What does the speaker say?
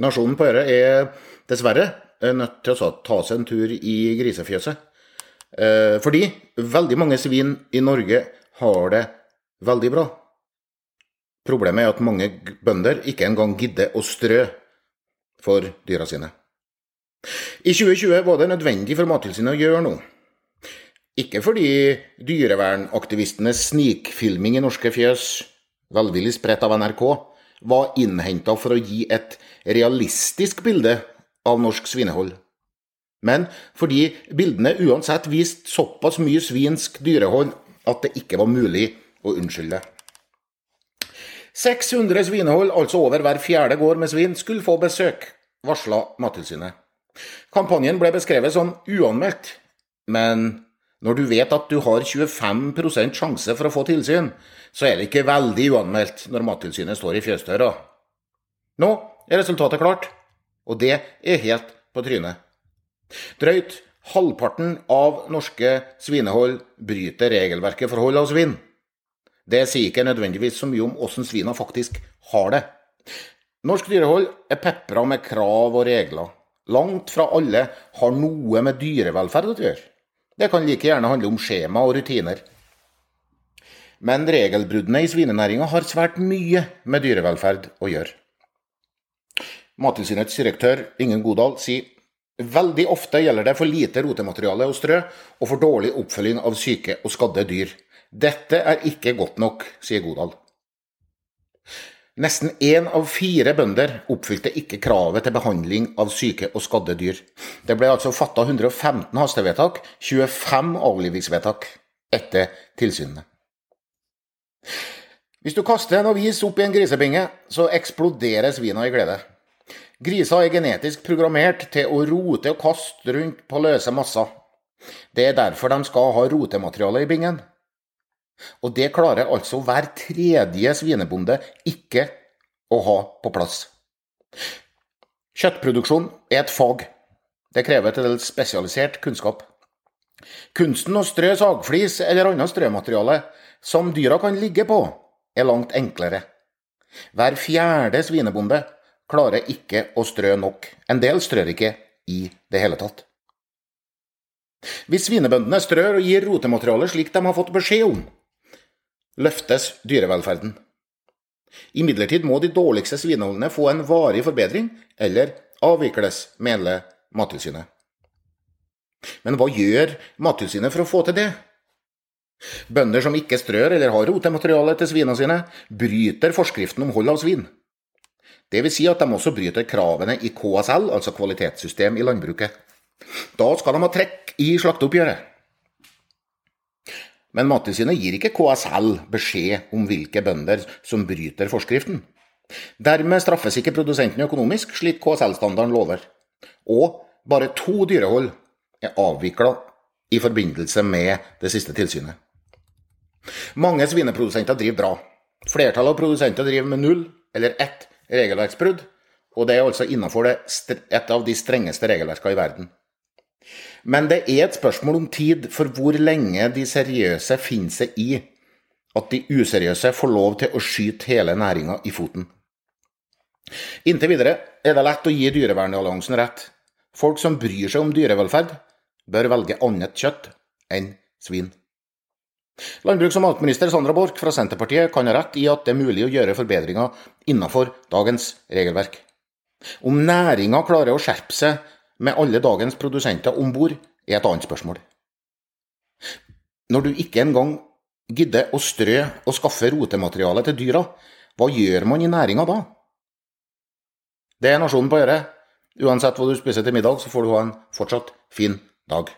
Nasjonen på Øre er dessverre nødt til å ta seg en tur i grisefjøset. Eh, fordi veldig mange svin i Norge har det veldig bra. Problemet er at mange bønder ikke engang gidder å strø for dyra sine. I 2020 var det nødvendig for Mattilsynet å gjøre noe. Ikke fordi dyrevernaktivistenes snikfilming i norske fjøs, velvillig spredt av NRK, var innhenta for å gi et realistisk bilde av norsk svinehold, men fordi bildene uansett viste såpass mye svinsk dyrehold at det ikke var mulig å unnskylde. 600 svinehold, altså over hver fjerde gård med svin, skulle få besøk, varsla Mattilsynet. Kampanjen ble beskrevet som uanmeldt, men når du vet at du har 25% sjanse for å få tilsyn, så er det ikke veldig uanmeldt når Mattilsynet står i fjøsdøra. Nå er resultatet klart, og det er helt på trynet. Drøyt halvparten av norske svinehold bryter regelverket for hold av svin. Det sier ikke nødvendigvis så mye om åssen svina faktisk har det. Norsk dyrehold er pepra med krav og regler. Langt fra alle har noe med dyrevelferd å gjøre. Det kan like gjerne handle om skjema og rutiner. Men regelbruddene i svinenæringa har svært mye med dyrevelferd å gjøre. Mattilsynets direktør Ingen Godal sier veldig ofte gjelder det for lite rotemateriale og strø, og for dårlig oppfølging av syke og skadde dyr. Dette er ikke godt nok, sier Godal. Nesten én av fire bønder oppfylte ikke kravet til behandling av syke og skadde dyr. Det ble altså fatta 115 hastevedtak, 25 avlivingsvedtak, etter tilsynene. Hvis du kaster en avis opp i en grisebinge, så eksploderer svina i glede. Griser er genetisk programmert til å rote og kaste rundt på løse masser. Det er derfor de skal ha rotemateriale i bingen. Og det klarer altså hver tredje svinebonde ikke å ha på plass. Kjøttproduksjon er et fag. Det krever til dels spesialisert kunnskap. Kunsten å strø sagflis eller annet strømateriale som dyra kan ligge på, er langt enklere. Hver fjerde svinebonde klarer ikke å strø nok. En del strør ikke i det hele tatt. Hvis svinebøndene strør og gir rotemateriale slik de har fått beskjed om, løftes dyrevelferden. Imidlertid må de dårligste svineholdene få en varig forbedring, eller avvikles, mener Mattilsynet. Men hva gjør Mattilsynet for å få til det? Bønder som ikke strør eller har rotemateriale til svina sine, bryter forskriften om hold av svin. Det vil si at de også bryter kravene i KSL, altså kvalitetssystem i landbruket. Da skal de ha trekk i slakteoppgjøret. Men Mattilsynet gir ikke KSL beskjed om hvilke bønder som bryter forskriften. Dermed straffes ikke produsenten økonomisk, slik KSL-standarden lover. Og bare to dyrehold er avvikla i forbindelse med det siste tilsynet. Mange svineprodusenter driver bra. Flertallet av produsenter driver med null eller ett regelverksbrudd, og det er altså innenfor et av de strengeste regelverkene i verden. Men det er et spørsmål om tid for hvor lenge de seriøse finner seg i at de useriøse får lov til å skyte hele næringa i foten. Inntil videre er det lett å gi Dyrevernalliansen rett. Folk som bryr seg om dyrevelferd, bør velge annet kjøtt enn svin. Landbruks- og matminister Sandra Borch fra Senterpartiet kan ha rett i at det er mulig å gjøre forbedringer innenfor dagens regelverk. Om næringa klarer å skjerpe seg med alle dagens produsenter om bord, er et annet spørsmål. Når du ikke engang gidder å strø og skaffe rotemateriale til dyra, hva gjør man i næringa da? Det er Nasjonen på øret. Uansett hva du spiser til middag, så får du ha en fortsatt fin dag.